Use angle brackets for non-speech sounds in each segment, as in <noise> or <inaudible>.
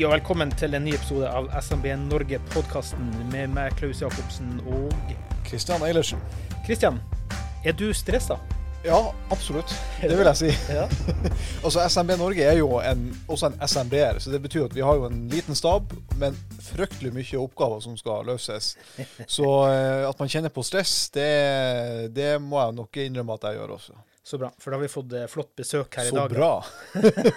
Hei og velkommen til en ny episode av SMB Norge-podkasten med meg, Klaus Jacobsen og Kristian Eilertsen. Kristian. Er du stressa? Ja, absolutt. Det vil jeg si. <laughs> Ja. <laughs> altså, SMB Norge er jo en, også en SMB-er, så det betyr at vi har jo en liten stab, men fryktelig mye oppgaver som skal løses. <laughs> Så eh, at man kjenner på stress, det, det må jeg nok innrømme at jeg gjør også. Så bra, for da har vi fått eh, flott besøk her Så i dag. Så bra.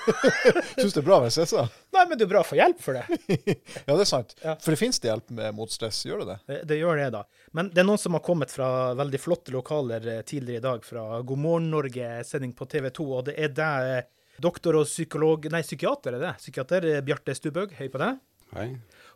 <laughs> Syns det er bra med stressa? Nei, men det er bra å få hjelp for det. <laughs> Ja, det er sant. Ja. For det finnes det hjelp med, mot stress, gjør det det? det. Det gjør det, da. Men det er noen som har kommet fra veldig flotte lokaler eh, tidligere i dag, fra God morgen Norge-sending på TV 2, og det er deg, eh, doktor og psykolog Nei, psykiater er det. Psykiater Bjarte Stubhaug, høy på deg. Hei.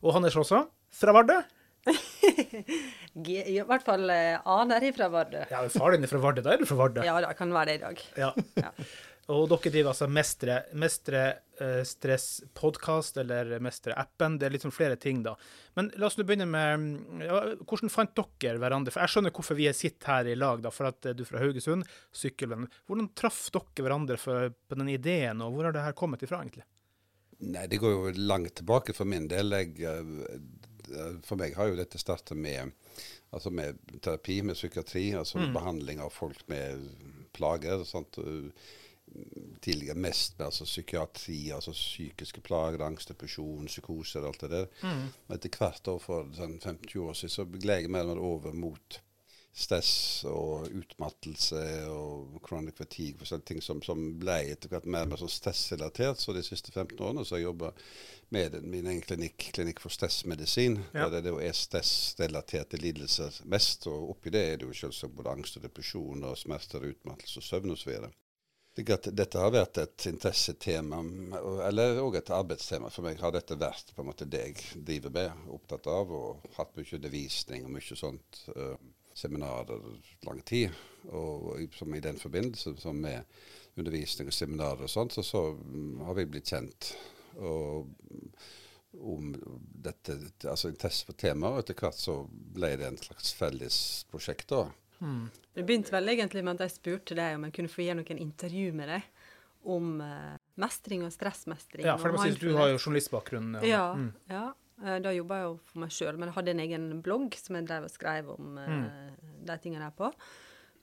Og Hannes også, fra Vardø. <laughs> G- I hvert fall eh, aner ifra Vardø. Ja, far din er fra Vardø, da er du fra Vardø. Ja, det kan være det i dag. Ja. Ja. <laughs> Og dere driver altså Mestre, mestre uh, stress-podkast, eller Mestre-appen. Det er liksom flere ting, da. Men la oss nå begynne med mm, ja, Hvordan fant dere hverandre? For Jeg skjønner hvorfor vi sitter her i lag, da, for at eh, du er fra Haugesund, sykkelvenn. Hvordan traff dere hverandre for, på den ideen, og hvor har det her kommet ifra, egentlig? Nei, det går jo langt tilbake for min del. Jeg, for meg har jo dette startet med, altså med terapi, med psykiatri, altså behandling av folk med plager. Sant? Tidligere mest med altså psykiatri, altså psykiske plager, angst, depresjon, psykoser og alt det der. Mm. etter hvert år for sånn 50 år siden så gled jeg mer over mot stress og utmattelse og chronic fatigue, forskjellige ting som, som ble etter hvert mer og mer sånn stressrelatert. Så de siste 15 årene så har jeg jobba med min egen klinikk, klinikk for stressmedisin, Ja. der det er stressrelaterte lidelser mest. Og oppi det er det jo selvsagt både angst og depresjon og smerter, utmattelse og søvn osv. Dette har vært et interessetema, eller òg et arbeidstema. For meg har dette vært på en måte det jeg driver med, opptatt av, og hatt mye undervisning og mye sånt. Uh, seminarer lang tid. Og i- som i den forbindelse, som med undervisning og seminarer og sånt, så, så har vi blitt kjent. Og mm, om dette, altså interesse for temaet, og etter hvert så ble det en slags felles prosjekt da. Det begynte vel egentlig med at jeg spurte deg om jeg kunne få gjøre noen intervju med deg om uh, mestring og stressmestring. Ja, for det må sies, Du har jo journalistbakgrunn. Ja, Mm. ja. Eh, Da jobba jeg jo for meg sjøl, men jeg hadde en egen blogg som jeg drev og skrev om Mm. de tingene der på.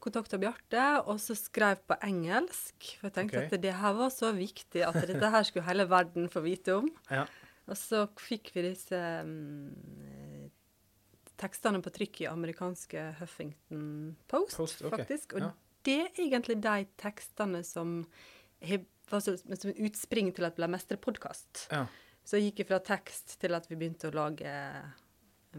Kontakta Bjarte, og så skrev på engelsk. For jeg tenkte okay. at det her var så viktig at dette her skulle hele verden få vite om. <laughs> Ja. Og så fikk vi disse um, tekstene på trykk i amerikanske Huffington Post, Post, okay. faktisk. Og Ja. det er egentlig de tekstene som var som utspring til at ble Mestre-podkast. Ja. Så jeg gikk fra tekst til at vi begynte å lage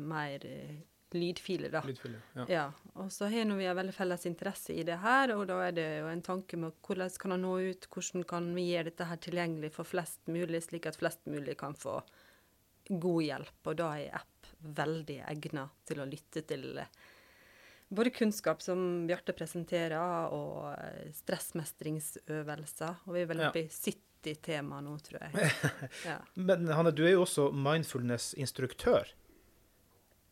mer eh, lydfiler, da. Lydfiler, Ja. Ja, og så har vi en veldig felles interesse i det her, og da er det jo en tanke med hvordan kan det nå ut, hvordan kan vi gjøre dette her tilgjengelig for flest mulig, slik at flest mulig kan få god hjelp. Og da er app veldig egnet til å lytte til eh, både kunnskap som Bjarte presenterer, og eh, stressmestringsøvelser. Og vi er vel oppe i 70 tema nå, tror jeg. <laughs> Ja. Men Hanne, du er jo også mindfulness-instruktør.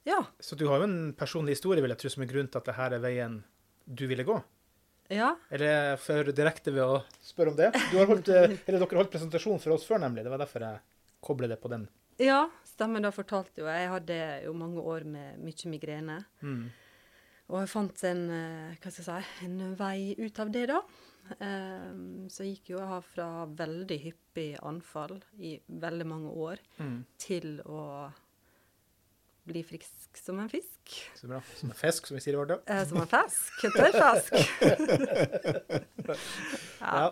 Ja. Så du har jo en personlig historie vil jeg tro, som er grunnen til at dette er veien du ville gå. Ja. Er det for direkte ved å spørre om det? Du har holdt, eh, eller dere har holdt presentasjon for oss før, nemlig. Det var derfor jeg koblet det på den. Ja, stemmer. Da fortalte jo jeg. Jeg hadde jo mange år med mye migrene. Mm. Og jeg fant en, eh, hva skal jeg si, en vei ut av det, da. Um, så jeg gikk jo jeg fra veldig hyppig anfall i veldig mange år Mm. til å bli frisk som en fisk. Så bra. Som en fisk, som vi sier i Vardø. Eh, som en fisk. Tørrfisk. <laughs> Ja.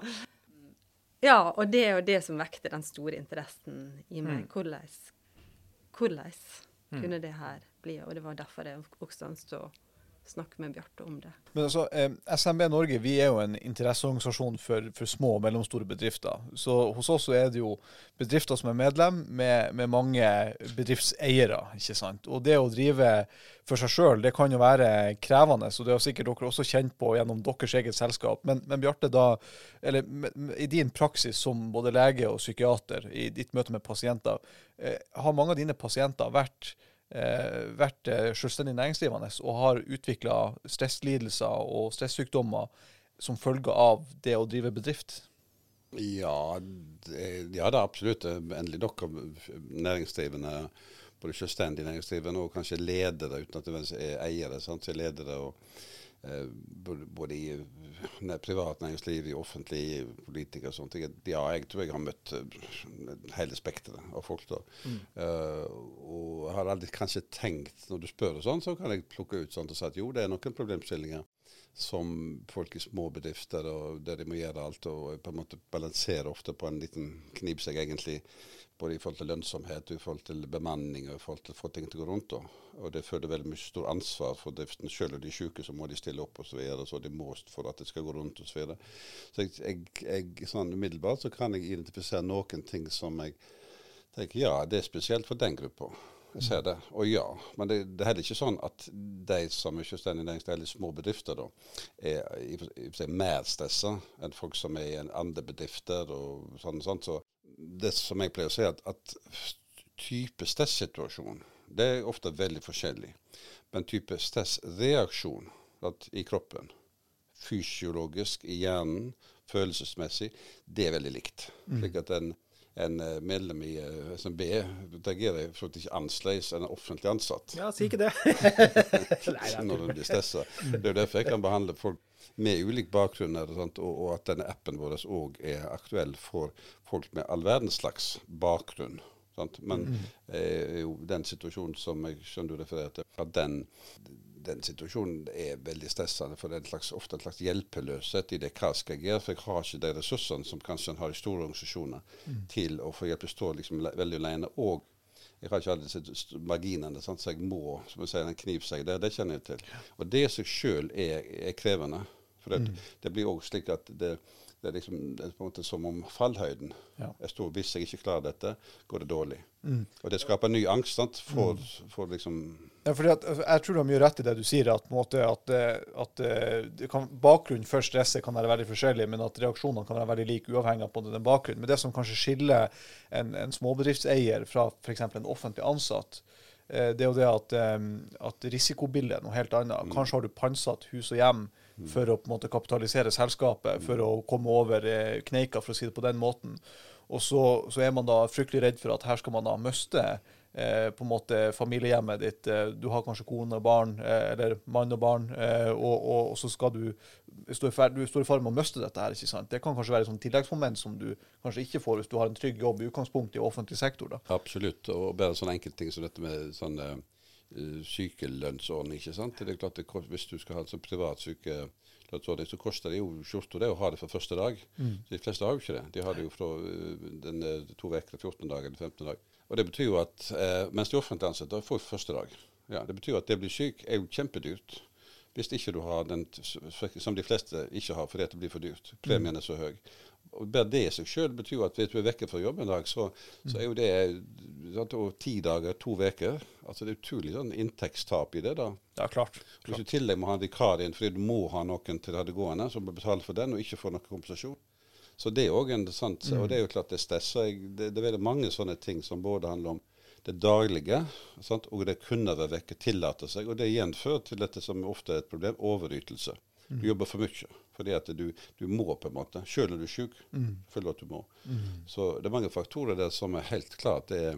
Ja, og det er jo det som vekte den store interessen i meg. Mm. Hvordan, hvordan kunne det her bli? Og det var derfor det også å snakke med Bjarte om det. Men altså, eh, SMB Norge vi er jo en interesseorganisasjon for, for små og mellomstore bedrifter. Så hos oss så er det jo bedrifter som er medlem, med, med mange bedriftseiere. ikke sant? Og det å drive for seg sjøl, kan jo være krevende. og Det har sikkert dere også kjent på gjennom deres eget selskap. Men, men Bjarte, da, eller i din praksis som både lege og psykiater, i ditt møte med pasienter, eh, har mange av dine pasienter vært vært eh, selvstendig næringsdrivende og har utvikla stresslidelser og stressykdommer som følge av det å drive bedrift. Ja, det, ja, det er absolutt. Endelig nok næringsdrivende, både selvstendig næringsdrivende og kanskje ledere, uten at det er eiere. Sant? Så ledere og, eh, både, i privat næringsliv, i offentlig, i politikere og sånt. Jeg, ja, jeg tror jeg har møtt eh, hele spekteret av folk. da. Eh, og har aldri kanskje tenkt, når du spør og sånn, så kan jeg plukke ut sånt og si at jo, det er noen problemstillinger som folk i små bedrifter, og der de må gjøre alt og på en måte balansere ofte på en liten knivsegg, egentlig. Både i forhold til lønnsomhet, i forhold til bemanning og i forhold til å få ting til å gå rundt. da. Og det føler veldig mye stor ansvar for driften. Selv om de er syke, så må de stille opp og så videre, så de må for at det skal gå rundt og så. Så jeg, jeg, jeg, sånn umiddelbart så kan jeg identifisere noen ting som jeg tenker ja, det er spesielt for den gruppa. Jeg ser det. Og ja. Men det, det er heller ikke sånn at de som er selvstendig næringsdrivende eller små bedrifter, da, er i i, i mer stressa enn folk som er i andre bedrifter og sånn. sånn. Så det som jeg pleier å si, at, at type stressituasjon, det er ofte veldig forskjellig. Men type stressreaksjon at, i kroppen, fysiologisk i hjernen, følelsesmessig, det er veldig likt. Slik at en, en eh, medlem i SMB reagerer for at ikke annerledes enn en offentlig ansatt Ja, si ikke det. <laughs> når de blir stressa. Det er jo derfor jeg kan behandle folk med ulik bakgrunn, og, sånt, og, at denne appen vår òg er aktuell for folk med all verdens slags bakgrunn. Sant? Men eh, jo, den situasjonen som jeg skjønner du refererer til, at den, den situasjonen er veldig stressende. For det er en slags, ofte en slags hjelpeløshet i det hva skal jeg gjøre. For jeg har ikke de ressursene som kanskje en har i store organisasjoner til å få hjelp. Jeg står liksom veldig alene. Og jeg har ikke alle marginene, sant? så jeg må som jeg sier, en knivsegg. Det, det kjenner jeg til. Og det i seg sjøl er, er krevende. For det, det blir òg slik at det, det er liksom det er på en måte som om fallhøyden Ja. er stor. Hvis jeg ikke klarer dette, går det dårlig. Og det skaper ny angst sant? For, for liksom Ja, fordi at, altså, jeg tror du har mye rett i det du sier, at, måte, at, eh, at eh, det kan, bakgrunnen for stresset kan være veldig forskjellig, men at reaksjonene kan være veldig like uavhengig av den bakgrunnen. Men det som kanskje skiller en, en småbedriftseier fra f.eks. en offentlig ansatt, eh, det er jo det at, at risikobildet er noe helt annet. Kanskje har du pantsatt hus og hjem for å på en måte kapitalisere selskapet, for å komme over kneika, for å si det på den måten. Og så, så er man da fryktelig redd for at her skal man da miste på en måte familiehjemmet ditt. Eh, du har kanskje kone og barn, eh, eller mann og barn, eh, og, og, og så skal du stå i ferd, du står i fare med å miste dette her. ikke sant? Det kan kanskje være et tilleggsmoment som du kanskje ikke får hvis du har en trygg jobb i utgangspunktet i offentlig sektor. da. Absolutt. Og bare sånne enkeltting som dette med sånn eh, sykelønnsordning. ikke sant? Det er klart det, Hvis du skal ha en sånn privat sykelønnsordning, så koster det jo skjorta det å ha det fra første dag. Så De fleste har jo ikke det. De har det jo fra eh, den eh, to uker, 14 dager eller 15 dag. Og det betyr jo at eh, mens de offentlig ansatte får første dag. Ja, Det betyr at det blir syk er jo kjempedyrt. Hvis ikke du har den, som de fleste ikke har fordi det blir for dyrt. Premien er så høy. Og Bare det i seg selv betyr jo at hvis du er vekke fra jobb en dag, så, så er jo det sant, ti dager, to uker. Altså det er utrolig sånn inntektstap i det. da. Ja, klart. Hvis du i tillegg må ha en vikar inn fordi du må ha noen til det gående, som må betale for den og ikke får noen kompensasjon. Så det er òg en sant, og det er jo klart det stresser jeg, det, det er veldig mange sånne ting som både handler om det daglige, sant? og det kunne være vekke, tillate seg. Og det igjen fører til dette som ofte er et problem, overytelse. Du jobber for mye fordi at du, du må, på en måte. Selv når du er syk, føler du at du må. Så det er mange faktorer der som er helt klart er,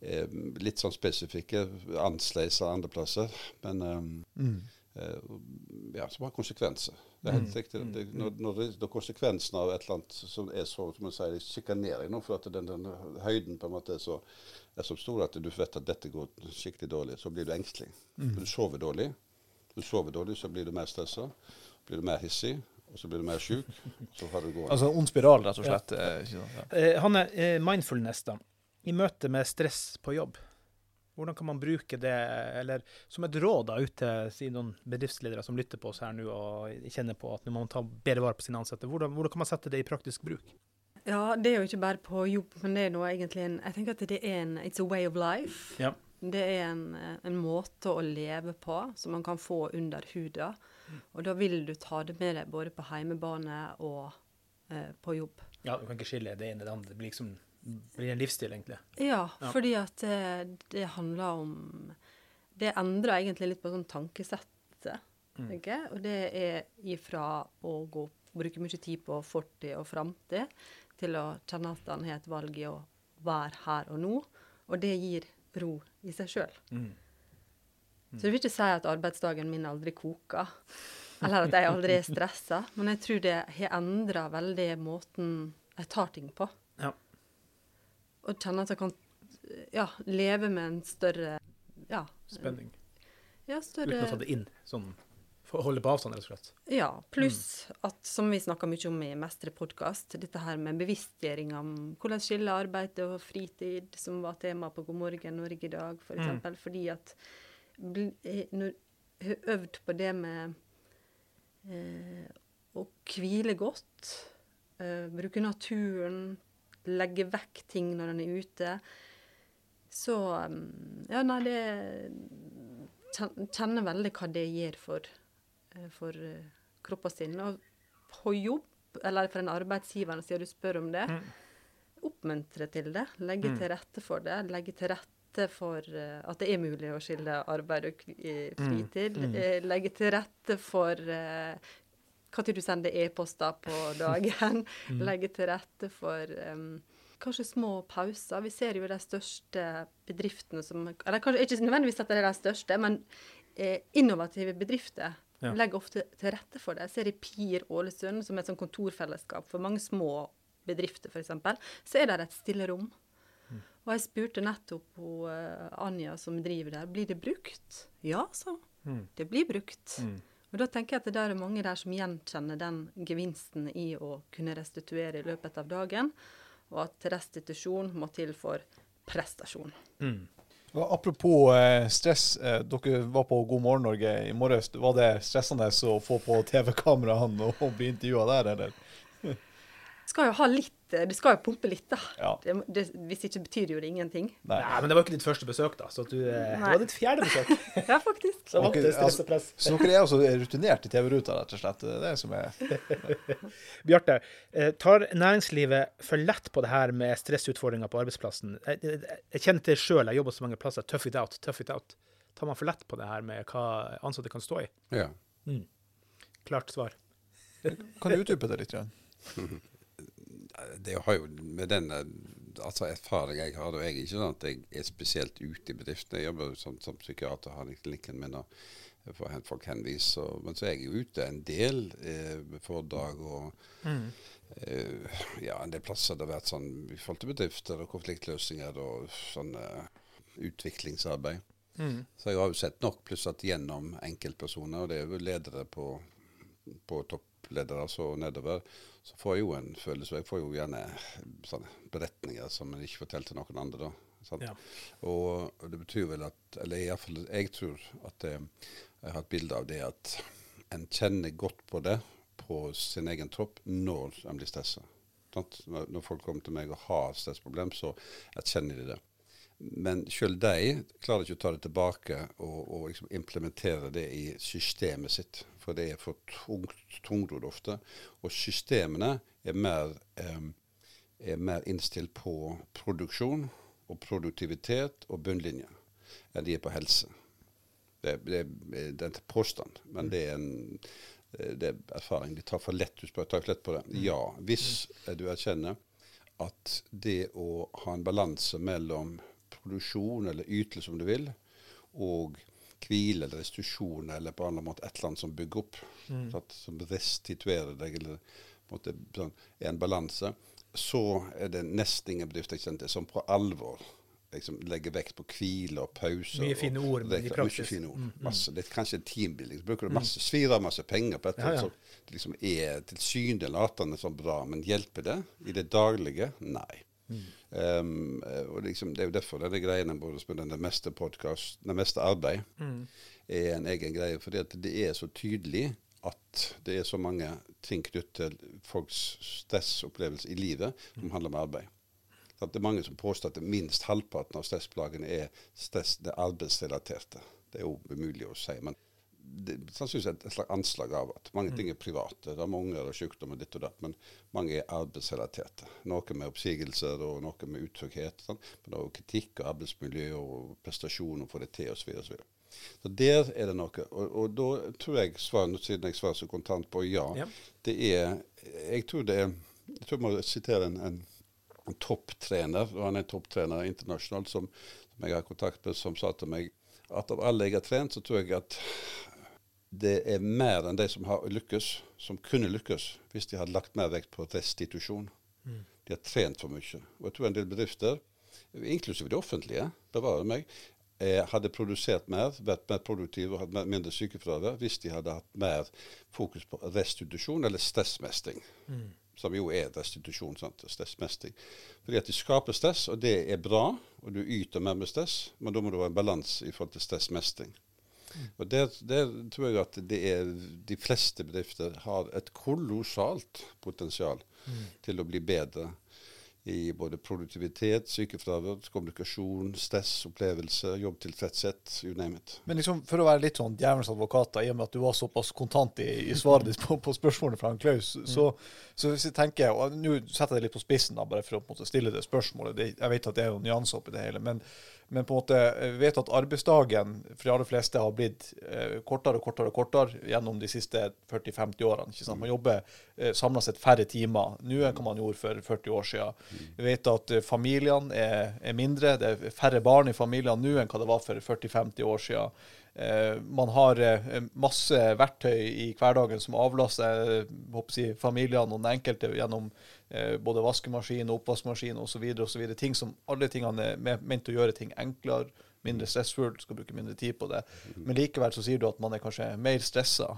er litt sånn spesifikke, annerledes andre plasser. Men um, eh, ja, som har konsekvenser. Det er helt riktig. Det, når, når, det, når konsekvensen av et eller annet som er så som man sier, sjikanering nå, for at den, den høyden på en måte er så, er så stor at du vet at dette går skikkelig dårlig, så blir du engstelig. Du sover dårlig. Du sover dårlig, så blir du mer stressa, blir du mer hissig. og så blir du mer sjuk. Så har du gående. Altså en ond spiral, rett og slett. eh? Ja. Eh, Hanne, eh, mindfulness, da. I møte med stress på jobb, hvordan kan man bruke det, eller som et råd da, ut til si, noen bedriftsledere som lytter på oss her nå og kjenner på at nå må man ta bedre vare på sine ansatte. Hvordan, hvordan kan man sette det i praktisk bruk? Ja, det er jo ikke bare på jobb, men det er noe egentlig en Jeg tenker at det er en It's a way of life. Ja. Det er en, eh, en måte å leve på som man kan få under huda. Og da vil du ta det med deg både på heimebane og eh, på jobb. Ja, du kan ikke skille det ene og det andre. Det blir liksom blir en livsstil, egentlig. Ja, Ja. fordi at det, det handler om Det endrer egentlig litt på sånn tankesettet. Mm. jeg. Og det er ifra å gå, bruke mye tid på fortid og framtid, til å kjenne at han har et valg i å være her og nå. Og det gir ro i seg sjøl. Mm. Så jeg vil ikke si at arbeidsdagen min aldri koker, eller at jeg aldri er stressa, men jeg tror det har endra veldig måten jeg tar ting på. Og kjenne at jeg kan ja, leve med en større ja, Spenning. Ja, Uten å ta større det inn. Sånn for å holde på avstand, rett og slett. Ja, pluss at, som vi snakker mye om i Mestre podkast, dette her med bevisstgjøring om hvordan skille arbeid og fritid, som var tema på God morgen Norge i dag, f.eks. For eksempel, Fordi at eh, når jeg har øvd på det med eh, å hvile godt, eh, bruke naturen, legge vekk ting når en er ute, så mm, Ja, nei, det Kjenner veldig hva det gjør for eh, for eh, kroppen sin. Og på jobb, eller for en arbeidsgiver, siden du spør om det, oppmuntre til det. Legge til rette for det. Legge til rette for eh, at det er mulig å skille arbeid og eh, fritid. Legge til rette for når du sender e-poster på dagen. <laughs> <laughs> Legge til rette for um, kanskje små pauser. Vi ser jo de største bedriftene som Eller kanskje ikke nødvendigvis at det er de største, men eh, innovative bedrifter Ja. legger ofte til rette for det. Jeg ser i PIR Ålesund, som er et sånt kontorfellesskap for mange små bedrifter, f.eks., så er det et stille rom. Og jeg spurte nettopp hun, uh, Anja som driver der, blir det brukt? Ja, sa hun. Det blir brukt. Og da tenker jeg at det er mange der som gjenkjenner den gevinsten i å kunne restituere i løpet av dagen, og at restitusjon må til for prestasjon. Og apropos eh, stress. Eh, dere var på God morgen Norge i morges. Var det stressende å få på TV-kameraene og, og bli intervjua der, eller? Skal jo ha litt eh, Du skal jo pumpe litt, da. Ja. Det, det, hvis ikke betyr jo det ingenting. Nei. Nei, men det var ikke ditt første besøk, da. Så at du, eh, det var ditt fjerde besøk. <laughs> Ja, faktisk. Så okay, det altså- press. Så dere er også rutinert i TV-ruta, rett og slett. Det er det som er <laughs> Bjarte, eh, tar næringslivet for lett på det her med stressutfordringer på arbeidsplassen? Jeg, jeg, jeg kjenner til sjøl, jeg jobber så mange plasser. Tough it out, tough it out. Tar man for lett på det her med hva ansatte kan stå i? Ja. Klart svar. Kan du utdype det litt? Grann? <laughs> Det har jo med den eh, altså erfaring jeg har, og jeg er ikke sånn at jeg er spesielt ute i bedriftene. Jeg jobber jo som, som psykiater, har i klinikken min og får folk henvist. Så, men så er jeg jo ute en del eh, foredrag og eh, ja, en del plasser det har vært sånn i forhold til bedrifter og konfliktløsninger og sånn utviklingsarbeid. utviklingsarbeid. Så jeg har jo sett nok, pluss at gjennom enkeltpersoner, og det er jo ledere på, på toppledere og nedover, så får jeg jo en følelse, og jeg får jo gjerne sånne beretninger som en ikke forteller til noen andre. da. Ja. Og, det betyr vel at, eller i hvert fall jeg tror at eh, jeg har et bilde av det at en kjenner godt på det på sin egen tropp når en blir stressa. Når folk kommer til meg og har stressproblem, så erkjenner de det. Men sjøl de klarer ikke å ta det tilbake og, og liksom implementere det i systemet sitt. For det er for tungt, tungrodd ofte. Og systemene er mer, eh, er mer innstilt på produksjon og produktivitet og bunnlinje enn de er på helse. Det, det, det er en påstand, men det er en det er erfaring. De tar for lett, du spør, tar for lett på det. Ja, hvis du erkjenner at det å ha en balanse mellom produksjon eller ytelse, om du vil, og hvile eller restitusjon eller på en eller annen måte et eller annet som bygger opp, sant, som restituerer deg, eller måte, sånn, er en balanse, så er det nesten ingen til som på alvor liksom, legger vekt på hvile og pauser. Mye fine ord, er praksis. Mye fine ord. Mm, mm. Masse, det er kanskje en teambuilding. Så bruker du masse, svir av masse penger på et Ja, ja. som liksom er tilsynelatende sånn bra, men hjelper det i det daglige? Nei. Mm. Um, og liksom, det er jo derfor denne greiene både med den meste podcast, det meste arbeid Mm. er en egen greie. fordi det er så tydelig at det er så mange ting knyttet til folks stressopplevelse i livet som handler om arbeid. Så at det er mange som påstår at minst halvparten av stressplagene er stress, det arbeidsrelaterte. Det er jo umulig å si. men sannsynligvis et, et slags anslag av at mange ting er private. Det er mange unger og sykdom og ditt og datt, men mange er arbeidsrelaterte. Noe med oppsigelser og noe med utrygghet. Sånn. Men også kritikk og arbeidsmiljø og prestasjon og få det til osv. Så, videre. så der er det noe. Og, og da tror jeg, svaret, siden jeg svarer så kontant på ja, Ja. det er Jeg tror det er Jeg tror jeg må sitere en, en, en topptrener, og han er topptrener internasjonalt, som, som jeg har kontakt med, som sa til meg at av alle jeg har trent, så tror jeg at det er mer enn de som har lykkes, som kunne lykkes hvis de hadde lagt mer vekt på restitusjon. De har trent for mye. Og jeg tror en del bedrifter, inklusive det offentlige, bevarer meg, eh, hadde produsert mer, vært mer produktive og hatt mindre sykefravær hvis de hadde hatt mer fokus på restitusjon eller stressmestring. Som jo er restitusjon. sant? Stressmestring. Fordi at de skaper stress, og det er bra, og du yter mer med stress, men da må det være en balanse i forhold til stressmestring. Og der, der tror jeg at det er, de fleste bedrifter har et kolossalt potensial til å bli bedre i både produktivitet, sykefravær, kommunikasjon, stress, opplevelse, jobbtilfredshet, you name it. Men liksom, for å være litt sånn djevelens advokat, i og med at du var såpass kontant i, i svaret ditt på, på spørsmålet fra han Klaus, så, så hvis jeg tenker, og Nå setter jeg det litt på spissen, da, bare for å på en måte, stille det spørsmålet. Det, jeg vet at det er jo nyanser oppi det hele. men men på en måte, vet at arbeidsdagen for de aller fleste har blitt eh, kortere og kortere og kortere gjennom de siste 40-50 årene. ikke sant? Man jobber eh, samla sett færre timer nå enn hva man gjorde for 40 år siden. Vi vet at eh, familiene er, er mindre. Det er færre barn i familiene nå enn hva det var for 40-50 år siden. Eh, man har masse verktøy i hverdagen som avlaster jeg, familiene og den enkelte gjennom både vaskemaskin oppvaskmaskin osv. Ting som alle tingene er ment å gjøre ting enklere, mindre stressfullt, skal bruke mindre tid på det. Men likevel så sier du at man er kanskje mer stressa.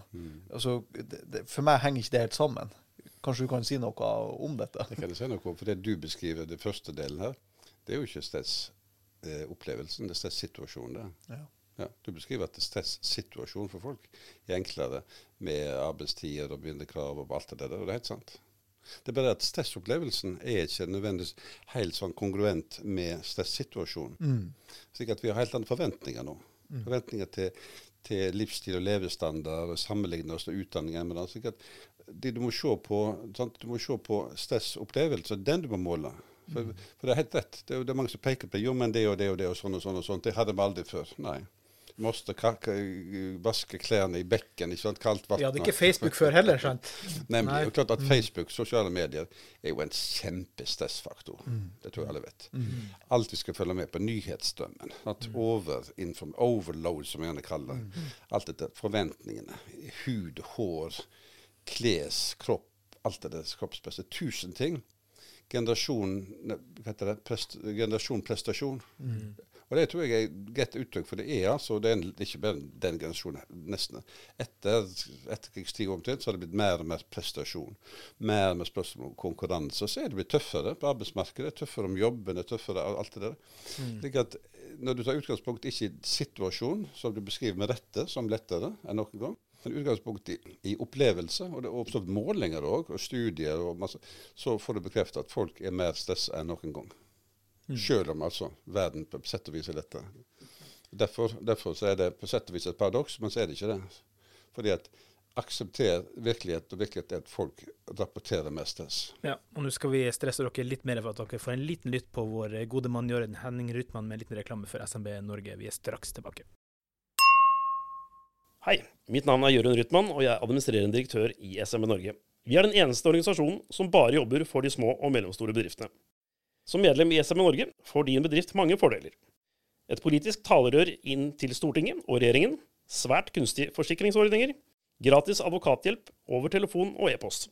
Altså, det, det, for meg henger ikke det helt sammen. Kanskje du kan si noe om dette? Det kan jeg si noe om, for det du beskriver, det første delen her, det er jo ikke stressopplevelsen, det er stressituasjonen. det. Ja. Ja, du beskriver at stressituasjonen for folk er enklere med arbeidstider og bindekrav og alt det der, og det er helt sant. Det er bare at stressopplevelsen er ikke nødvendigvis helt sånn kongruent med stressituasjonen. Slik at vi har helt andre forventninger nå. Forventninger til, til livsstil og levestandard, sammenligne oss med utdanninger med det. Slik at det du må se på, sant? Du må se på stressopplevelse, den du må måle. For, for det er helt rett. Det er, det er mange som peker på jo, men det og det og det og sånn og sånn. og sånn. Det hadde vi aldri før. Nei. Måtte ka- vaske klærne i bekken, ikke sant? kaldt vann. Vi hadde ikke Facebook før heller, sant? Nemlig. Og klart at Facebook, sosiale medier, er jo en kjempestressfaktor. Det tror jeg alle vet. Alt vi skal følge med på. Nyhetsstrømmen. At overinform- overload, som vi gjerne kaller det. Alt dette. Forventningene. Hud, hår, kles, kropp. Alt det der kroppspresset. Tusen ting. Generasjon hva heter det? Prest, generasjon prestasjon. Og det tror jeg er et greit uttrykk, for det er altså det er ikke bare den generasjonen, nesten. Etter etterkrigstid omtrent så har det blitt mer og mer prestasjon. Mer og mer spørsmål om konkurranse. Så er det blitt tøffere på arbeidsmarkedet, tøffere om jobben, er tøffere alt det der. Slik at eh, når du tar utgangspunkt ikke i situasjonen, som du beskriver med rette som lettere enn noen gang, men utgangspunkt i, i opplevelse, og det er oppstått målinger òg, og studier, og masse, så får du bekreftet at folk er mer stressa enn noen gang. Selv om altså verden på sett og vis er dette. Derfor, derfor så er det på sett og vis et paradoks, men så er det ikke det. Fordi at aksepter virkelighet, og virkelighet er at folk rapporterer mer stress. Ja, og nå skal vi stresse dere litt mer for at dere får en liten lytt på vår gode mann Jørgen Henning Rytman med en liten reklame for SMB Norge. Vi er straks tilbake. Hei, mitt navn er Jørund Rytman, og jeg er administrerende direktør i SMB Norge. Vi er den eneste organisasjonen som bare jobber for de små og mellomstore bedriftene. Som medlem i SMN Norge får din bedrift mange fordeler. Et politisk talerør inn til Stortinget og regjeringen, svært kunstige forsikringsordninger, gratis advokathjelp over telefon og e-post.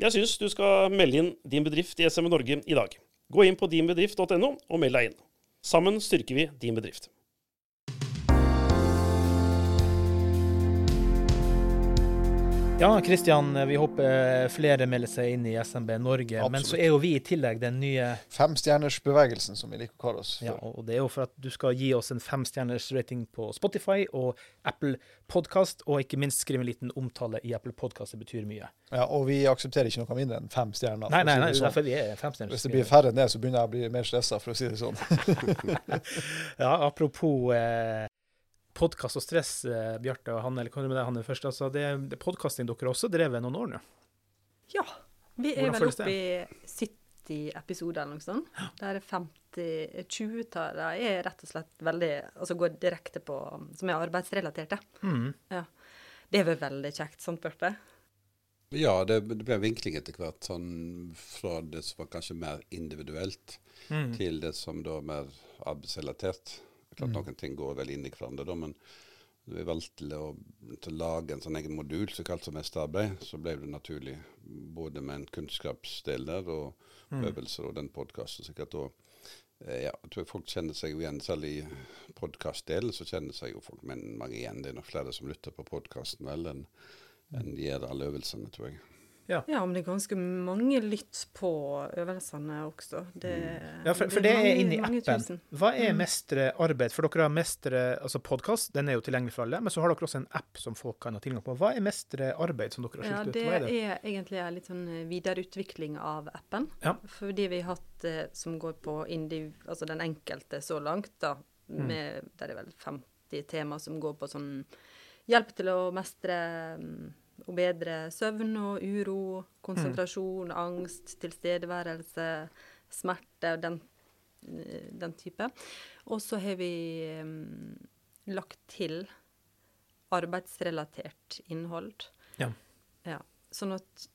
Jeg syns du skal melde inn din bedrift i SMN Norge i dag. Gå inn på dinbedrift.no og meld deg inn. Sammen styrker vi din bedrift. Ja, Kristian, vi håper flere melder seg inn i SMB Norge. Men så er jo vi i tillegg den nye Femstjernersbevegelsen, som vi liker å kalle oss. Ja, og det er jo for at du skal gi oss en femstjerners rating på Spotify og Apple Podcast, og ikke minst skrive en liten omtale i Apple Podcast. Det betyr mye. Ja, og vi aksepterer ikke noe mindre enn fem stjerner. Nei, Nei, nei, si det sånn. derfor vi er femstjerners. Hvis det blir færre enn det, så begynner jeg å bli mer stressa, for å si det sånn. <laughs> Ja, apropos eh, podkast og stress, eh, Bjarte og Hanne, eller hva med deg, Hanne, først? Altså, det, det Podkasting dere har også drevet noen år nå? Ja. Vi er Hvordan vel oppe i 70 episoder eller noe sånt. Der er 50 20 av dem er rett og slett veldig Altså går direkte på Som er arbeidsrelaterte. Mm. Ja. Det er vel veldig kjekt, sant, Bjarte? Ja, det, det ble vinkling etter hvert. Sånn fra det som var kanskje mer individuelt, Mm. til det som da er mer arbeidsrelatert. Klart Mm. Noen ting går vel inn i hverandre, da, men da vi valgte å, å lage en sånn egen modul som kalles som mesterarbeid, så ble det naturlig både med en kunnskapsdel der og Mm. øvelser og den podkasten. Så da eh, ja, jeg tror folk kjenner seg jo igjen, selv i podkastdelen så kjenner seg jo folk men mange igjen. Det er nok flere som lytter på podkasten vel enn en gjør alle øvelsene, tror jeg. Ja, men det er ganske mange lytt på øvelsene også. Det, Ja, for, for det er mange- inne i appen. tusen. Hva er Mm. mestre arbeid? For dere har mestre altså podkast, den er jo tilgjengelig for alle, men så har dere også en app som folk kan ha tilgang på. Hva er mestre arbeid som dere har Ja, ut? det er det? er egentlig en litt sånn eh, videreutvikling av appen. Ja. Fordi vi har hatt eh, som går på indiv, altså den enkelte så langt, da. Mm. Med, der er vel 50 tema som går på sånn hjelp til å mestre mm, og bedre søvn og uro, konsentrasjon, Mm. angst, tilstedeværelse, smerte og den, den type. Og så har vi um, lagt til arbeidsrelatert innhold. Ja. Ja, sånn at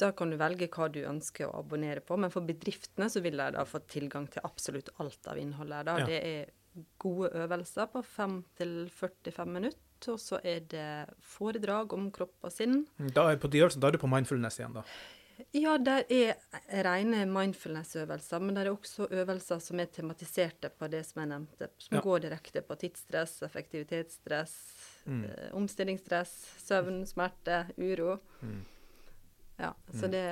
da kan du velge hva du ønsker å abonnere på, men for bedriftene så vil de da få tilgang til absolutt alt av innholdet. Da. Ja. Det er gode øvelser på 5 til 45 minutter, og så er det foredrag om kropp og sinn. Da er, på de øvelsene, da er du på mindfulness igjen, da. Ja, der er rene mindfulness-øvelser, men det er også øvelser som er tematiserte på det som jeg nevnte, som Ja. går direkte på tidsstress, effektivitetsstress, Mm. eh, omstillingsstress, søvn, smerte, uro. Mm. Ja, så det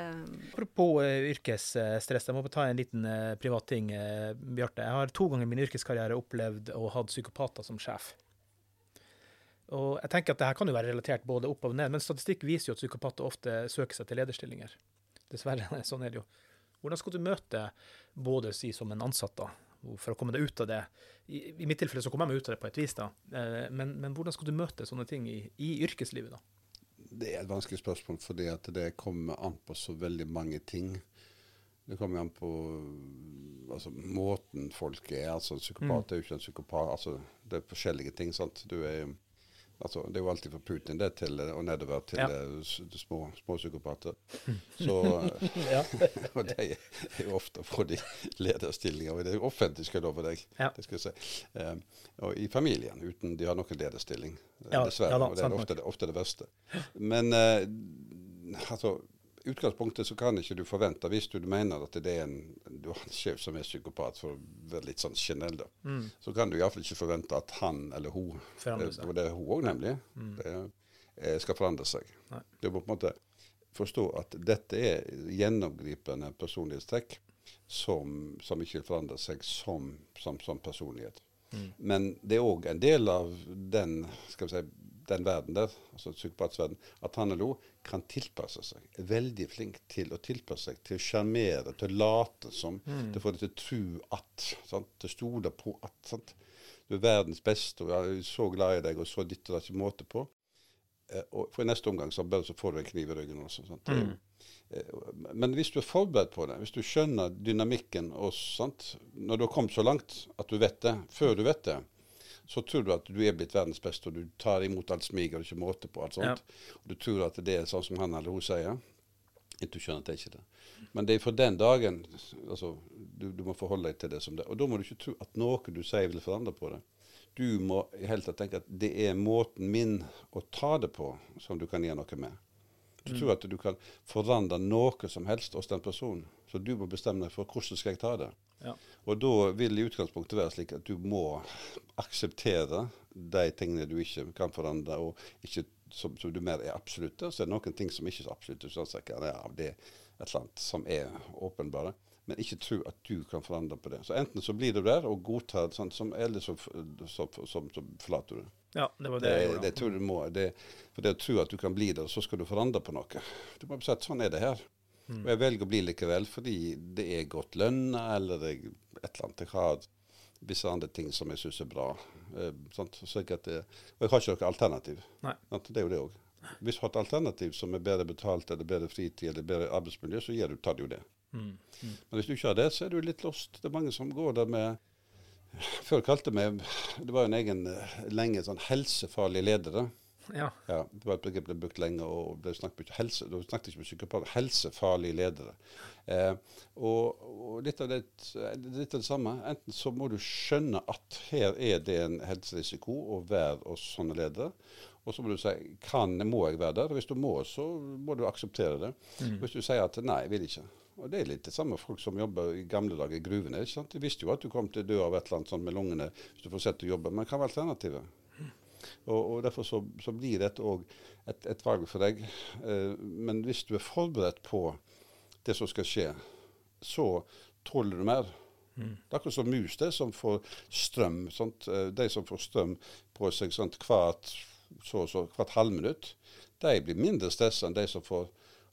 Apropos uh, yrkesstress, jeg må ta en liten uh, privat ting, eh, Bjarte. Jeg har to ganger i min yrkeskarriere opplevd å ha psykopater som sjef. Og jeg tenker at det her kan jo være relatert både opp og ned, men statistikk viser jo at psykopater ofte søker seg til lederstillinger. Dessverre, <laughs> sånn er det jo. Hvordan skal du møte både si som en ansatt, da, for å komme deg ut av det? I, i mitt tilfelle så kommer jeg meg ut av det på et vis, da. Eh, Men, men hvordan skal du møte sånne ting i, i yrkeslivet, da? Det er et vanskelig spørsmål, fordi at det kommer an på så veldig mange ting. Det kommer an på altså, måten folk er. altså En psykopat er jo ikke en psykopat. altså Det er forskjellige ting. sant? Du er, altså, det er jo alltid fra Putin det til, og nedover til Ja. eh, små, små psykopater. Så, <laughs> Ja. <laughs> og de er jo ofte fra de lederstillinger. Og det er jo offentlig, skal jeg love deg. Ja. Det skal jeg si. Um, og i familien, uten de har noen lederstilling. eh, dessverre. da, og det er ofte, ofte det verste. Men uh, altså, utgangspunktet så kan ikke du forvente, hvis du mener at det er en, du har en sjef som er psykopat, for å være litt sånn generell, da, Mm. så kan du iallfall ikke forvente at han eller hun seg. eh, Og det er hun òg, nemlig. Mm. Det, eh, skal forandre seg. Nei. Du må på en måte forstå at dette er gjennomgripende personlighetstrekk som, som ikke forandrer seg som, som, som personlighet. Mm. Men det er òg en del av den skal vi si, den verden der, altså psykopatsverden, at han eller hun kan tilpasse seg. Er veldig flink til å tilpasse seg, til å sjarmere, til å late som. Mm. Til å få deg til å tro at. Sant? Til å stole på at. Sant? Du er verdens beste, og jeg er så glad i deg, og så ditt og datt ikke måte på. Eh, og for i neste omgang så, bare så får du en kniv i ryggen også. Sant? Jo- eh, Men hvis du er forberedt på det, hvis du skjønner dynamikken og sant, Når du har kommet så langt at du vet det, før du vet det, så tror du at du er blitt verdens beste, og du tar imot alt smig og det er ikke måte på alt sånt. Og du tror at det er sånn som han eller hun sier. ikke du skjønner at det er ikke det. Men det er for den dagen altså, du, du må forholde deg til det som det. Og da må du ikke tro at noe du sier vil forandre på det. Du må i hele tatt tenke at det er måten min å ta det på som du kan gjøre noe med. Du tror at du kan forandre noe som helst hos den personen. Så du må bestemme deg for hvordan skal jeg ta det. Ja. Og da vil i utgangspunktet være slik at du må akseptere de tingene du ikke kan forandre, og ikke som, som du mer er absolutte. Så er det noen ting som ikke er absolutte. Så at ja, det er et eller annet som er åpenbare. Men ikke tro at du kan forandre på det. Så enten så blir du der og godtar sånn, som, eller så, så, så, så forlater du det. Ja, det var det, Det, jeg gjorde. det tror du må. Det, for det å tro at du kan bli der, så skal du forandre på noe. Du må si at sånn er det her. Mm. Og jeg velger å bli likevel fordi det er godt lønna, eller det et eller annet. Jeg har visse andre ting som jeg syns er bra. Eh? Så jeg at det, og jeg har ikke noe alternativ. Nei. Det er jo det òg. Hvis du har et alternativ som er bedre betalt, eller bedre fritid, eller bedre arbeidsmiljø, så gir du, tar du jo det. Mm. Mm. Men hvis du ikke har det, så er du litt lost. Det er mange som går der med Før kalte vi Det var en egen eh, lenge sånn helsefarlig ledere. Ja. Ja, det var et begrep ble brukt lenge, og ble snakket helse, da snakket ikke med psykopater, helsefarlige ledere. Eh, og, og litt, av det, litt av det samme. Enten så må du skjønne at her er det en helserisiko å være hos sånne ledere. Og så må du si kan, må jeg være der? Hvis du må, så må du akseptere det. Hvis du sier at nei, jeg vil ikke. Og Det er litt det samme folk som jobber i gamle dager i gruvene. ikke sant? De visste jo at du kom til å dø av et eller annet sånt med lungene hvis du fortsetter å jobbe, men hva var alternativet? Og, og Derfor så, så blir dette òg et, et valg for deg. Eh, men hvis du er forberedt på det som skal skje, så tåler du mer. Det er akkurat som mus, det som får strøm. Sant? Eh, De som får strøm på seg sant? hvert, så, så, hvert halvminutt, de blir mindre stressa enn de som får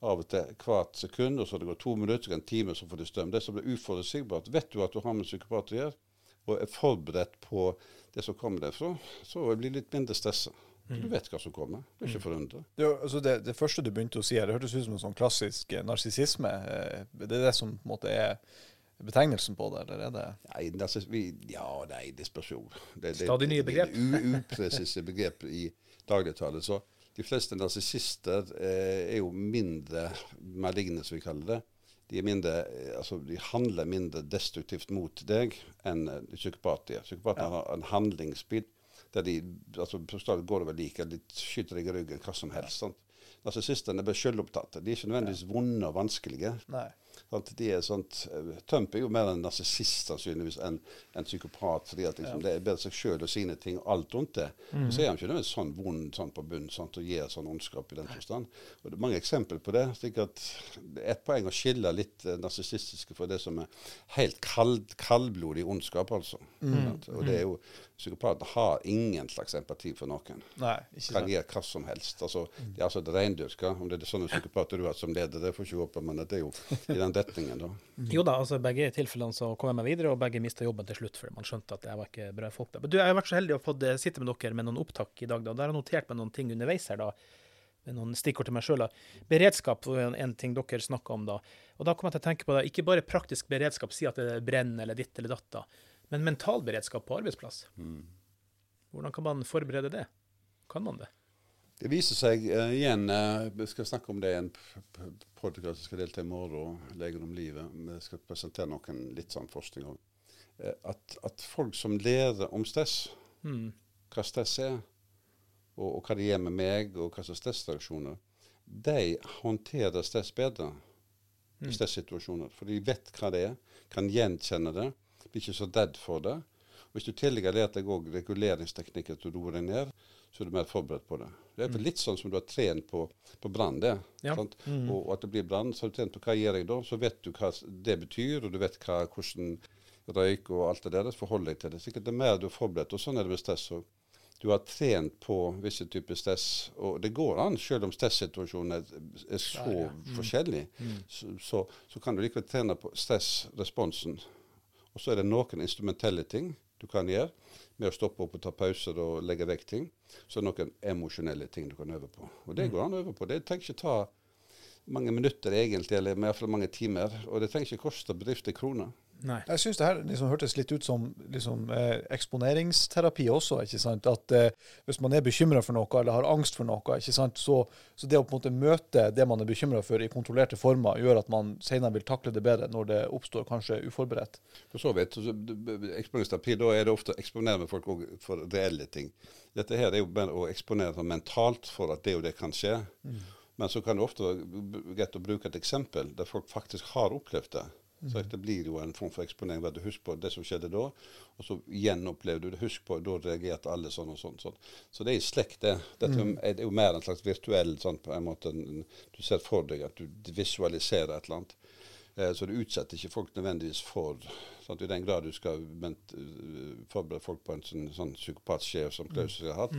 av og til hvert sekund, og så det går to minutter, så en time, så får de strøm. Det som blir uforutsigbart. Vet du at du har med psykopater å gjøre, og er forberedt på det som kommer derfra, så blir du litt mindre stressa. Du vet hva som kommer. Du er ikke forundra. Det, altså det, det første du begynte å si, her, det hørtes ut som en sånn klassisk eh, narsissisme. Eh, Det er det som på en måte er betegnelsen på det, eller er det Nei, narsis, vi, ja, nei, det spørs jo. Det, det, Stadig nye begrep. Upresise begrep i dagligtale. Så de fleste narsissister eh, er jo mindre maligne, som vi kaller det. De, mindre, eh, altså, de handler mindre destruktivt mot deg enn eh, psykopater ja. Har en handlingsbit der de altså, går over like, de skyter deg i ryggen hva som helst. sant? Narsissistene er bare selvopptatte. De er ikke nødvendigvis vonde og vanskelige. Nei. Sant? De er sånt, eh, Trump er jo mer en narsissist sannsynligvis enn en psykopat. fordi at liksom, Det er bedre seg sjøl og sine ting og alt rundt det. Mm. så er han ikke noe sånn vond sånn på bunnen og gir sånn ondskap i den forstand. Og Det er mange eksempler på det. slik at Det er et poeng å skille litt eh, narsissistiske fra det som er helt kald, kaldblodig ondskap, altså. Mm. Og det er jo Psykopater har ingen slags empati for noen Nei, ikke kan sant. gjøre hva som helst. Altså, de er altså et reindyrka. Om det er sånne psykopater du har som leder, det får ikke håpe, men det er jo i den retningen, da. <laughs> Jo da, altså begge tilfellene så kom jeg meg videre, og begge mista jobben til slutt, fordi man skjønte at jeg var ikke bra folk. Men du, jeg har vært så heldig å få sitte med dere med noen opptak i dag, da. Der har jeg notert meg noen ting underveis her, da. Med noen stikkord til meg sjøl. Beredskap var en, en ting dere snakka om da. Og da kom jeg til å tenke på det, ikke bare praktisk beredskap, si at det brenner eller ditt eller datt, da, men mental beredskap på arbeidsplass. Hvordan kan man forberede det? Kan man det? Det viser seg uh, igjen uh, Vi skal snakke om det i en podkast som skal delta i morgen, 'Legen om livet'. Vi skal presentere noen litt sånn forskning òg. At, at folk som lærer om stress, Mm. hva stress er, og, og hva det gjør med meg, og hva slags stressreaksjoner, de håndterer stress bedre i stressituasjoner. For de vet hva det er, kan gjenkjenne det, blir ikke så redd for det. Og Hvis du tillegger har lært deg går reguleringsteknikker til å roe deg ned, så er du mer forberedt på det. Det er litt sånn som du har trent på, på brann. det. Ja. sant? Og at det blir brann, så har du trent på hva gjør jeg da, så vet du hva det betyr, og du vet hva, hvordan røyk og alt det der, forhold deg til det. Sikkert det er mer du er forberedt, og sånn er det med stress òg. Du har trent på visse typer stress, og det går an, selv om stressituasjonen er, er så forskjellig, så, så, så kan du likevel trene på stressresponsen. Og så er det noen instrumentelle ting du kan gjøre, med å stoppe opp og ta pauser og legge vekk ting. Så er det noen emosjonelle ting du kan øve på. Og det går an å øve på. Det trenger ikke ta mange minutter egentlig, eller i hvert fall mange timer. Og det trenger ikke koste bedrifter kroner. Nei. Jeg syns det her liksom hørtes litt ut som liksom, eh, eksponeringsterapi også. ikke sant? At eh, Hvis man er bekymra for noe eller har angst for noe, ikke sant? Så, så det å på en måte møte det man er bekymra for i kontrollerte former, gjør at man senere vil takle det bedre når det oppstår kanskje uforberedt. For så vidt. Eksponeringsterapi, da er det ofte å eksponere med folk for reelle ting. Dette her er jo bare å eksponere mentalt for at det og det kan skje. Men så kan det ofte være greit å bruke et eksempel der folk faktisk har opplevd det. Så det blir jo en form for eksponering. Du, Husk på det som skjedde da, og så gjenopplevde du det. Husk på, da reagerte alle sånn og sånn. sånn. Så det er i slekt, det. Dette er jo mer en slags virtuell sånn på en måte. Du ser for deg at du visualiserer et eller annet. Eh, Så du utsetter ikke folk nødvendigvis for sant? I den grad du skal uh, forberede folk på en sånn, sånn psykopatsjef som Klaus har hatt,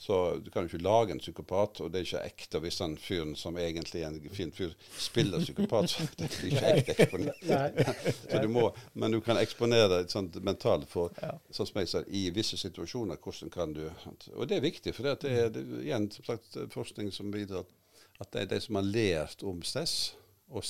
så du kan jo ikke lage en psykopat, og det er ikke ekte hvis den fyren som egentlig er en fin fyr, spiller psykopat. så det blir ikke ekte eksponert. <laughs> <laughs> så du må, men du kan eksponere et sånt mentalt for sånn som jeg sa, i visse situasjoner. hvordan kan du. Og det er viktig, for det, er det, er igjen som sagt, forskning som bidrar at det er de som har lært om stress, og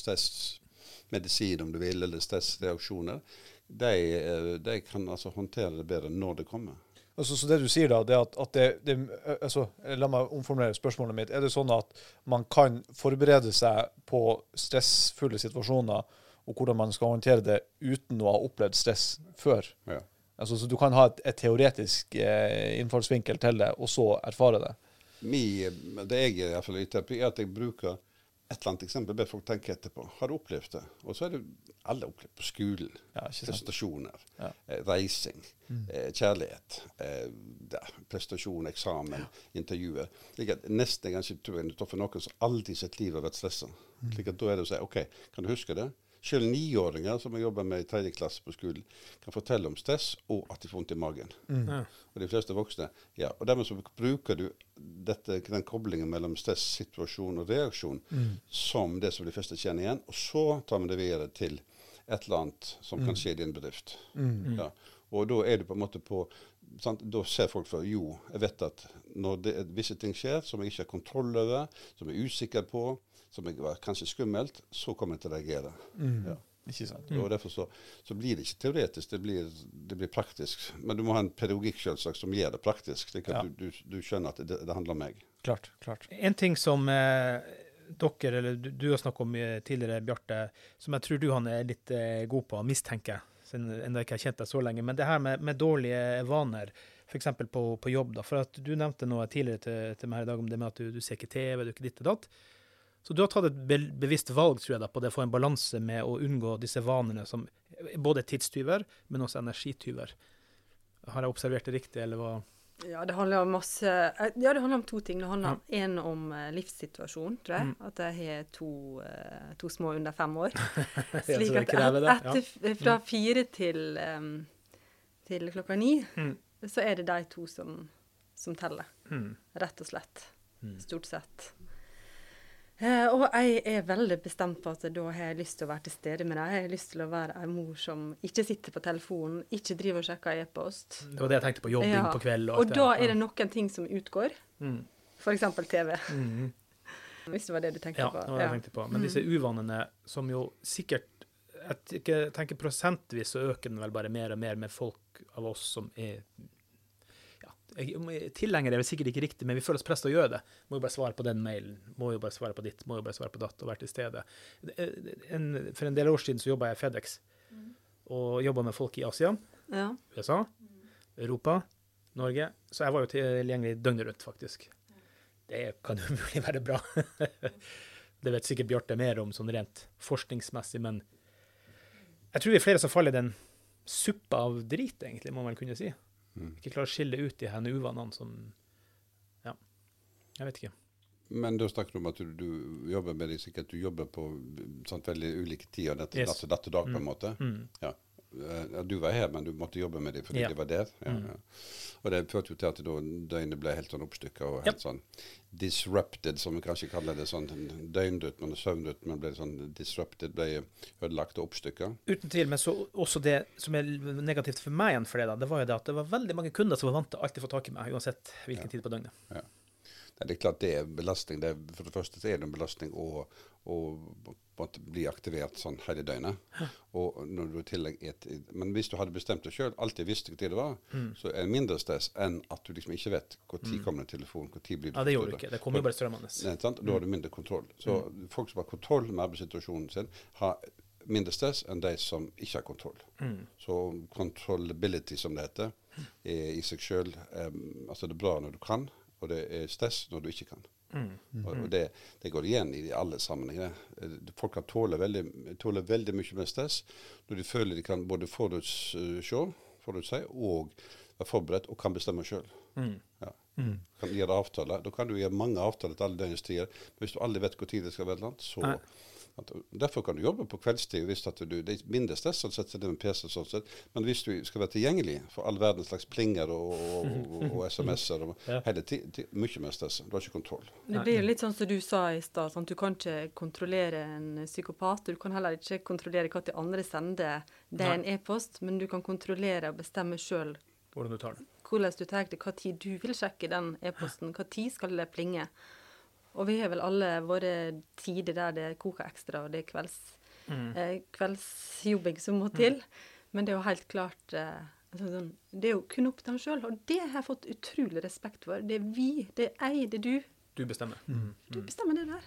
stressmedisin om du vil, eller stressreaksjoner, de, eh, de kan altså håndtere det bedre når det kommer. Altså, så det du sier da, det at, at det, det altså, La meg omformulere spørsmålet mitt. Er det sånn at man kan forberede seg på stressfulle situasjoner, og hvordan man skal håndtere det uten å ha opplevd stress før? Ja. Altså, så du kan ha et, et teoretisk eh, innfallsvinkel til det, og så erfare det? Mi, det jeg i hvert fall i terapi, er at jeg bruker et eller annet eksempel, ber folk tenke etterpå. Har du opplevd det? Og så er det alle opplevd på skolen. Ja. Prestasjoner, Ja. eh, reising, eh, kjærlighet, eh, ja, prestasjon, eksamen, intervjuer. Slik at Nesten kanskje tror jeg er for noen som aldri i sitt liv har vært stressa. Slik at da er det å si OK, kan du huske det? Selv niåringer som jeg jobber med i tredje klasse på skolen, kan fortelle om stress og at de får vondt i magen. Ja. Og de fleste voksne. Ja, og Dermed så bruker du dette, den koblingen mellom stressituasjon og reaksjon som det som de fleste kjenner igjen. Og så tar vi det videre til et eller annet som kan skje i din bedrift. Ja. Og da er du på en måte på sant? Da ser folk for jo, jeg vet at når det, visse ting skjer som jeg ikke har kontroll over, som jeg er usikker på, som var kanskje skummelt, så kommer jeg til å reagere. Ja. Ikke sant? Og Derfor så, så blir det ikke teoretisk, det blir, det blir praktisk. Men du må ha en pedagogikk selvsagt som gjør det praktisk, slik at Ja. du, du, du skjønner at det, det handler om meg. Klart. klart. En ting som eh, dere, eller du, du har snakket om eh, tidligere, Bjarte, som jeg tror du han er litt eh, god på, mistenker, siden enda jeg ikke har kjent deg så lenge, men det her med, med dårlige vaner, f.eks. På, på jobb. da, for at Du nevnte noe tidligere til, til meg her i dag om det med at du, du ser ikke TV, du er ikke ditt og datt. Så du har tatt et be bevisst valg tror jeg, da, på det å få en balanse med å unngå disse vanene som både er tidstyver, men også energityver. Har jeg observert det riktig, eller hva? Ja, det handler om masse eh, Ja, det handler om to ting. Det handler en om eh, livssituasjon, tror jeg. At jeg har to, eh, to små under fem år. <laughs> <laughs> Slik at et, etter, fra fire til, um, til klokka ni, Mm. så er det de to som, som teller. Mm. Rett og slett. Mm. Stort sett. Eh, og jeg er veldig bestemt på at da har jeg lyst til å være til stede med deg. Jeg har lyst til å være ei mor som ikke sitter på telefonen, ikke driver og sjekker e-post. Det var det jeg tenkte på jobbing Ja. på kveld. Og og da er det noen ting som utgår, Mm. f.eks. TV. Mm. Hvis det var det du tenkte Ja, på. det var det jeg tenkte på. Men disse uvanene som jo sikkert Jeg tenker, prosentvis så øker den vel bare mer og mer med folk av oss som er ja, Tilhengere er sikkert ikke riktig, men vi føler oss presset til å gjøre det. Må jo bare svare på den mailen, må jo bare svare på ditt, må jo bare svare på datt, og være til stede. En, for en del år siden så jobba jeg i Fedex, og jobba med folk i Asia, Ja. USA, Europa, Norge. Så jeg var jo tilgjengelig døgnet rundt, faktisk. Det kan jo <laughs> mulig være bra. det vet sikkert Bjarte mer om sånn rent forskningsmessig, men jeg tror vi er flere som faller i den suppa av drit, egentlig, må man kunne si. Mm. Ikke klarer å skille ut de her uvanene som Ja, jeg vet ikke. Men da snakker du om at du, du jobber med det sikkert du jobber på sant, veldig ulike tider, natt, Yes. til dag, på en måte. Mm. Ja. Ja, Du var her, men du måtte jobbe med dem fordi Ja. de var der. Ja, Mm. ja. Og det førte jo til at døgnet ble helt sånn oppstykka og helt sånn disrupted, som vi kanskje kaller det. sånn Døgnrytmen og søvnrytmen ble sånn disrupted, ble ødelagt og oppstykka. Uten tvil, men så også det som er negativt for meg igjen for det, da, det var jo det at det var veldig mange kunder som var vant til å alltid få tak i meg, uansett hvilken tid på døgnet. Nei, det er klart det er belastning. Det er, for det første er det en belastning å, å bli aktivert sånn hele døgnet. Og når du i tillegg et, Men hvis du hadde bestemt deg sjøl, alltid visste hva tid det var, Mm. så er det mindre stress enn at du liksom ikke vet når kommer en telefon, når blir du Ja, det gjorde du ikke. Det kommer jo bare strømmende. Nei, sant? Da har du mindre kontroll. Så folk som har kontroll med arbeidssituasjonen sin, har mindre stress enn de som ikke har kontroll. Mm. Så controllability, som det heter, er i seg sjøl altså Det er bra når du kan, og det er stress når du ikke kan. Mm. Og, og det, det går igjen i alle sammenhenger. Eh, Folk kan tåle veldig, tåle veldig mye med stress når de føler de kan både forutse, forutse og være forberedt og kan bestemme sjøl. Mm. Ja. Mm. Kan gjøre avtaler. Da kan du gjøre mange avtaler til alle døgnets tider. Men hvis du aldri vet tid det skal være, noe, så Nei. At, Derfor kan du jobbe på kveldstid. Hvis at du, det er mindre stress å sette deg med PC, sånn sett. men hvis du skal være tilgjengelig for all verdens slags plinger og, og, og, og <laughs> SMS-er Ja. hele ti- ti- Mye mer stress. Du har ikke kontroll. Det blir jo litt sånn som du sa i stad. sånn, Du kan ikke kontrollere en psykopat. Du kan heller ikke kontrollere hva til andre sender det er en e-post, men du kan kontrollere og bestemme sjøl Hvordan du tar den. hvordan du tar det, hva tid du vil sjekke den e-posten, hva tid skal det plinge. Og vi har vel alle våre tider der det koker ekstra, og det er kvelds, eh, kveldsjobbing som må til. Men det er jo helt klart eh, altså sånn, Det er jo kun opp til han sjøl, og det har jeg fått utrolig respekt for. Det er vi, det er jeg, det er du. Du bestemmer. Du bestemmer det der.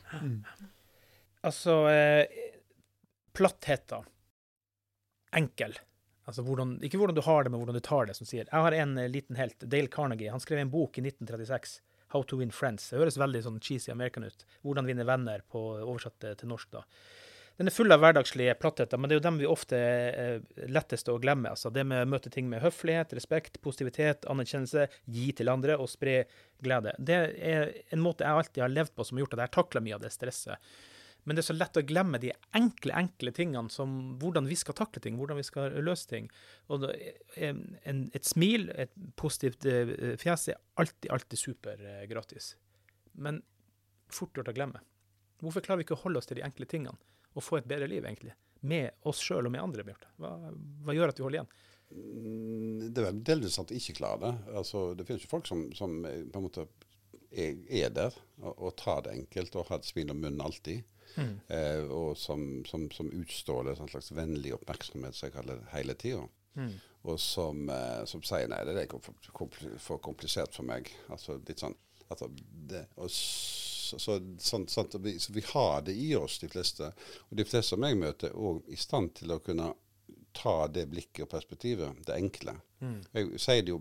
Altså eh, Plattheten. Enkel. Altså hvordan, ikke hvordan du har det, men hvordan du tar det, som sier. Jeg har en eh, liten helt, Dale Carnegie. Han skrev en bok i 1936, 'How to Win Friends'. Det høres veldig sånn cheesy American ut. 'Hvordan vinne venner', på oversatt eh, til norsk. da. Den er full av hverdagslige plattheter, men det er jo dem vi ofte er lettest å glemme. altså Det med å møte ting med høflighet, respekt, positivitet, anerkjennelse, gi til andre og spre glede. Det er en måte jeg alltid har levd på som har gjort at jeg har takla mye av det stresset. Men det er så lett å glemme de enkle, enkle tingene som hvordan vi skal takle ting, hvordan vi skal løse ting. Og en, et smil, et positivt eh, fjes, er alltid, alltid super eh. Men fort gjort å glemme. Hvorfor klarer vi ikke å holde oss til de enkle tingene og få et bedre liv, egentlig? Med oss sjøl og med andre, Bjarte. Hva, hva gjør at vi holder igjen? Mm, Det er vel delvis at de ikke klarer det. Altså, det finnes jo folk som, som eh, på en måte er, er der og, og tar det enkelt og har et smil om munnen alltid. Eh, og som, som, som utstråler en slags vennlig oppmerksomhet, som jeg kaller det, hele tida. Og som, eh, som sier nei, det er for, komplisert for meg. Altså litt sånn altså, det, og så, så, sånn, sånn, vi, så vi har det i oss, de fleste. Og de fleste som jeg møter, er òg i stand til å kunne ta det blikket og perspektivet, det enkle. Jeg sier det jo,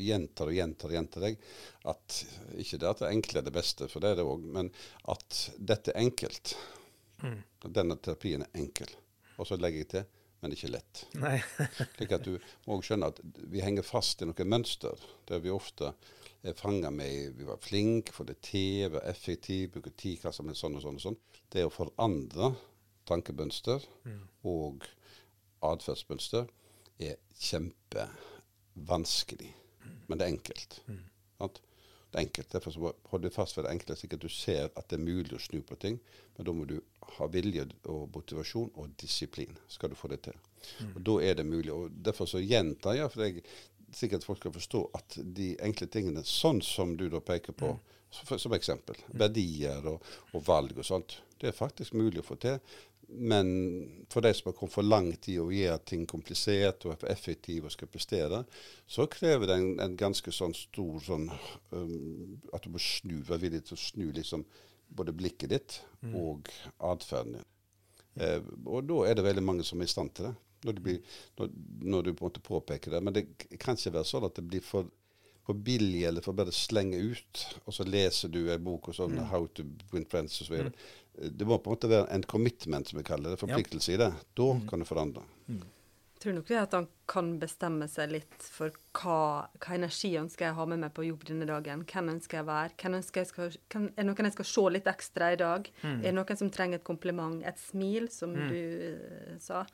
gjentar og gjentar og gjentar deg, at ikke det at det enkle er det beste, for det er det òg, men at dette er enkelt. Mm. Denne terapien er enkel. Og så legger jeg til, men ikke lett. Nei. <laughs> Slik at du må skjønne at vi henger fast i noen mønster der vi ofte er fanga med Vi var flinke, får det til, var effektive, bruker tid hva som helst, sånn og sånn og sånn. Det å forandre tankemønster og atferdsmønster er kjempevanskelig. Men det er enkelt. Mm. Det er enkelt. Derfor så holder vi fast ved det enkle, slik at du ser at det er mulig å snu på ting. Men da må du ha vilje og motivasjon og disiplin, skal du få det til. Og Da er det mulig. og Derfor så gjentar jeg, for jeg sikkert folk skal forstå at de enkle tingene, sånn som du da peker på, som, som eksempel, verdier og, og valg og sånt, det er faktisk mulig å få til. Men for de som har kommet for langt i å gjøre ting komplisert og er for effektive og skal prestere, så krever det en, en ganske sånn stor sånn um, At du må snu, være villig til å snu liksom både blikket ditt og atferden din. Eh, og da er det veldig mange som er i stand til det. Når, blir, når, når du på en måte påpeker det. Men det kan ikke være sånn at det blir for, for billig eller for bare slenge ut, og så leser du en bok og sånn 'How to win friends' og så videre. Mm. Det må på en måte være en commitment, som vi kaller det. Forpliktelse i det. Da kan du forandre. Jeg tror nok det at han kan bestemme seg litt for hva, hva energi ønsker jeg å ha med meg på jobb denne dagen. Hvem ønsker jeg å være? Hvem ønsker jeg skal, hvem, er det noen jeg skal se litt ekstra i dag? Er det noen som trenger et kompliment? Et smil, som du uh, sa?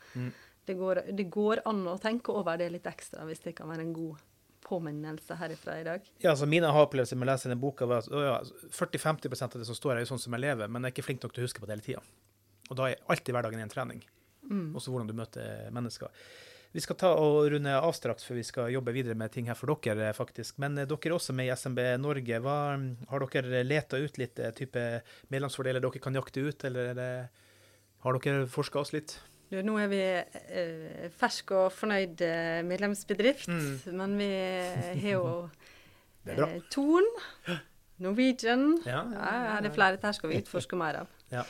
Det, går, det går an å tenke over det litt ekstra, hvis det kan være en god påminnelse herifra i dag. Ja, altså Mine aha-opplevelser med å lese denne boka var at ja, 40-50% av det som står her, er jo sånn som jeg lever, men jeg er ikke flink nok til å huske på det hele tida. Og da er alltid hverdagen en trening. Også hvordan du møter mennesker. Vi skal ta og runde av straks, for vi skal jobbe videre med ting her for dere, faktisk. Men eh, dere er også med i SMB Norge. Hva, har dere leta ut litt eh, type medlemsfordeler dere kan jakte ut, eller er det, har dere forska oss litt? Du, nå er vi eh, fersk og fornøyd medlemsbedrift, medlemsbedrift, men vi har jo <laughs> eh, Torn, Norwegian Ja, ja, ja, det er flere. Dette skal vi utforske mer av. <laughs> Ja.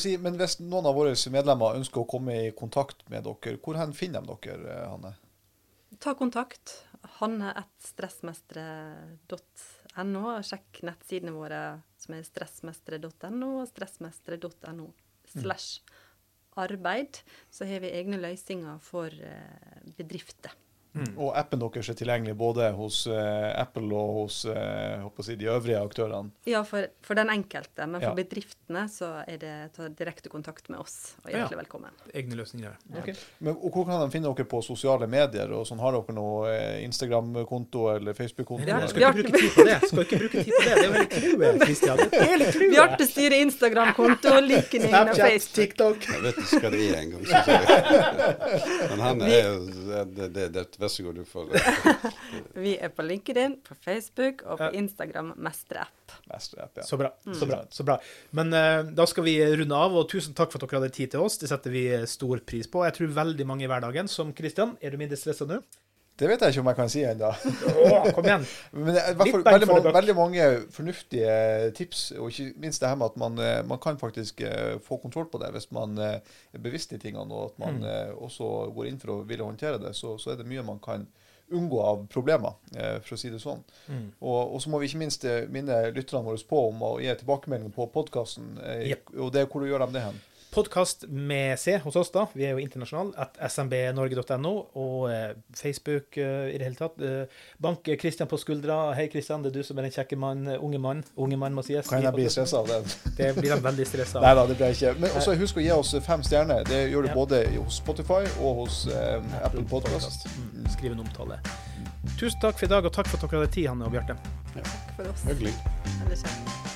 Si, men hvis noen av våre medlemmer ønsker å komme i kontakt med dere, hvor hen finner de dere, eh, Hanne? Ta kontakt. Hanne at stressmestre.no. stressmestre.no. Sjekk nettsidene våre som er stressmestre.no og stressmestre.no slash arbeid. Så har vi egne løsninger for eh, bedrifter. Og appen deres er tilgjengelig både hos eh, Apple og hos eh, håper å si, de øvrige aktørene. Ja, for, for den enkelte, men for Ja. bedriftene så er det ta direkte kontakt med oss. Og Ja. hjertelig velkommen. Egne løsninger. Okay. Men, og hvor kan de finne dere på sosiale medier? og sånn? Har dere noe eh, Instagram-konto eller Facebook-konto? Ja, skal ikke bruke tid på det. Skal ikke bruke tid på det. Det er jo hele clouet, <laughs> clouet. Bjarte styrer Instagram-konto, liken inn og Facebook. TikTok. Jeg vet ikke hva det er engang. <laughs> Men han er det, det, det, Vær så god, du får det. <laughs> Vi er på LinkedIn, på Facebook og på. Instagram Mesterapp. Mestre-app, ja. Så bra. Mm. så bra, så bra. Men uh, da skal vi runde av, og tusen takk for at dere hadde tid til oss. Det setter vi stor pris på. Jeg tror veldig mange i hverdagen, som Kristian, er du mindre stressa nå? Det vet jeg ikke om jeg kan si ennå. <laughs> Kom igjen. <laughs> Men det bang veldig, mange, veldig mange fornuftige tips, og ikke minst det her med at man, eh, man kan faktisk eh, få kontroll på det hvis man eh, er bevisst i tingene, og at man eh, også går inn for å ville håndtere det. Så, så er det mye man kan unngå av problemer, eh, for å si det sånn. Mm. Og, og så må vi ikke minst eh, minne lytterne våre på om å gi tilbakemeldinger på podkasten. Yep. Og det, hvor gjør dem det hen? Podkast med C hos oss, da. Vi er jo internasjonale. At smbnorge.no. Og eh, Facebook eh, i det hele tatt. Eh, bank Kristian på skuldra. Hei, Kristian, det er du som er den kjekke mann. Unge mann. Unge mann må sies. Kan jeg bli stressa av det? <laughs> Det blir han veldig stressa Nei av. da, det blir jeg ikke. Men også husk å gi oss fem stjerner. Det gjør du Ja. både hos Spotify og hos eh, Apple Podcast. Mm, Skriv en omtale. Tusen takk for i dag, og takk for at dere hadde tid, Hanne og Bjarte. Takk for oss. Hyggelig. Veldig kjekt.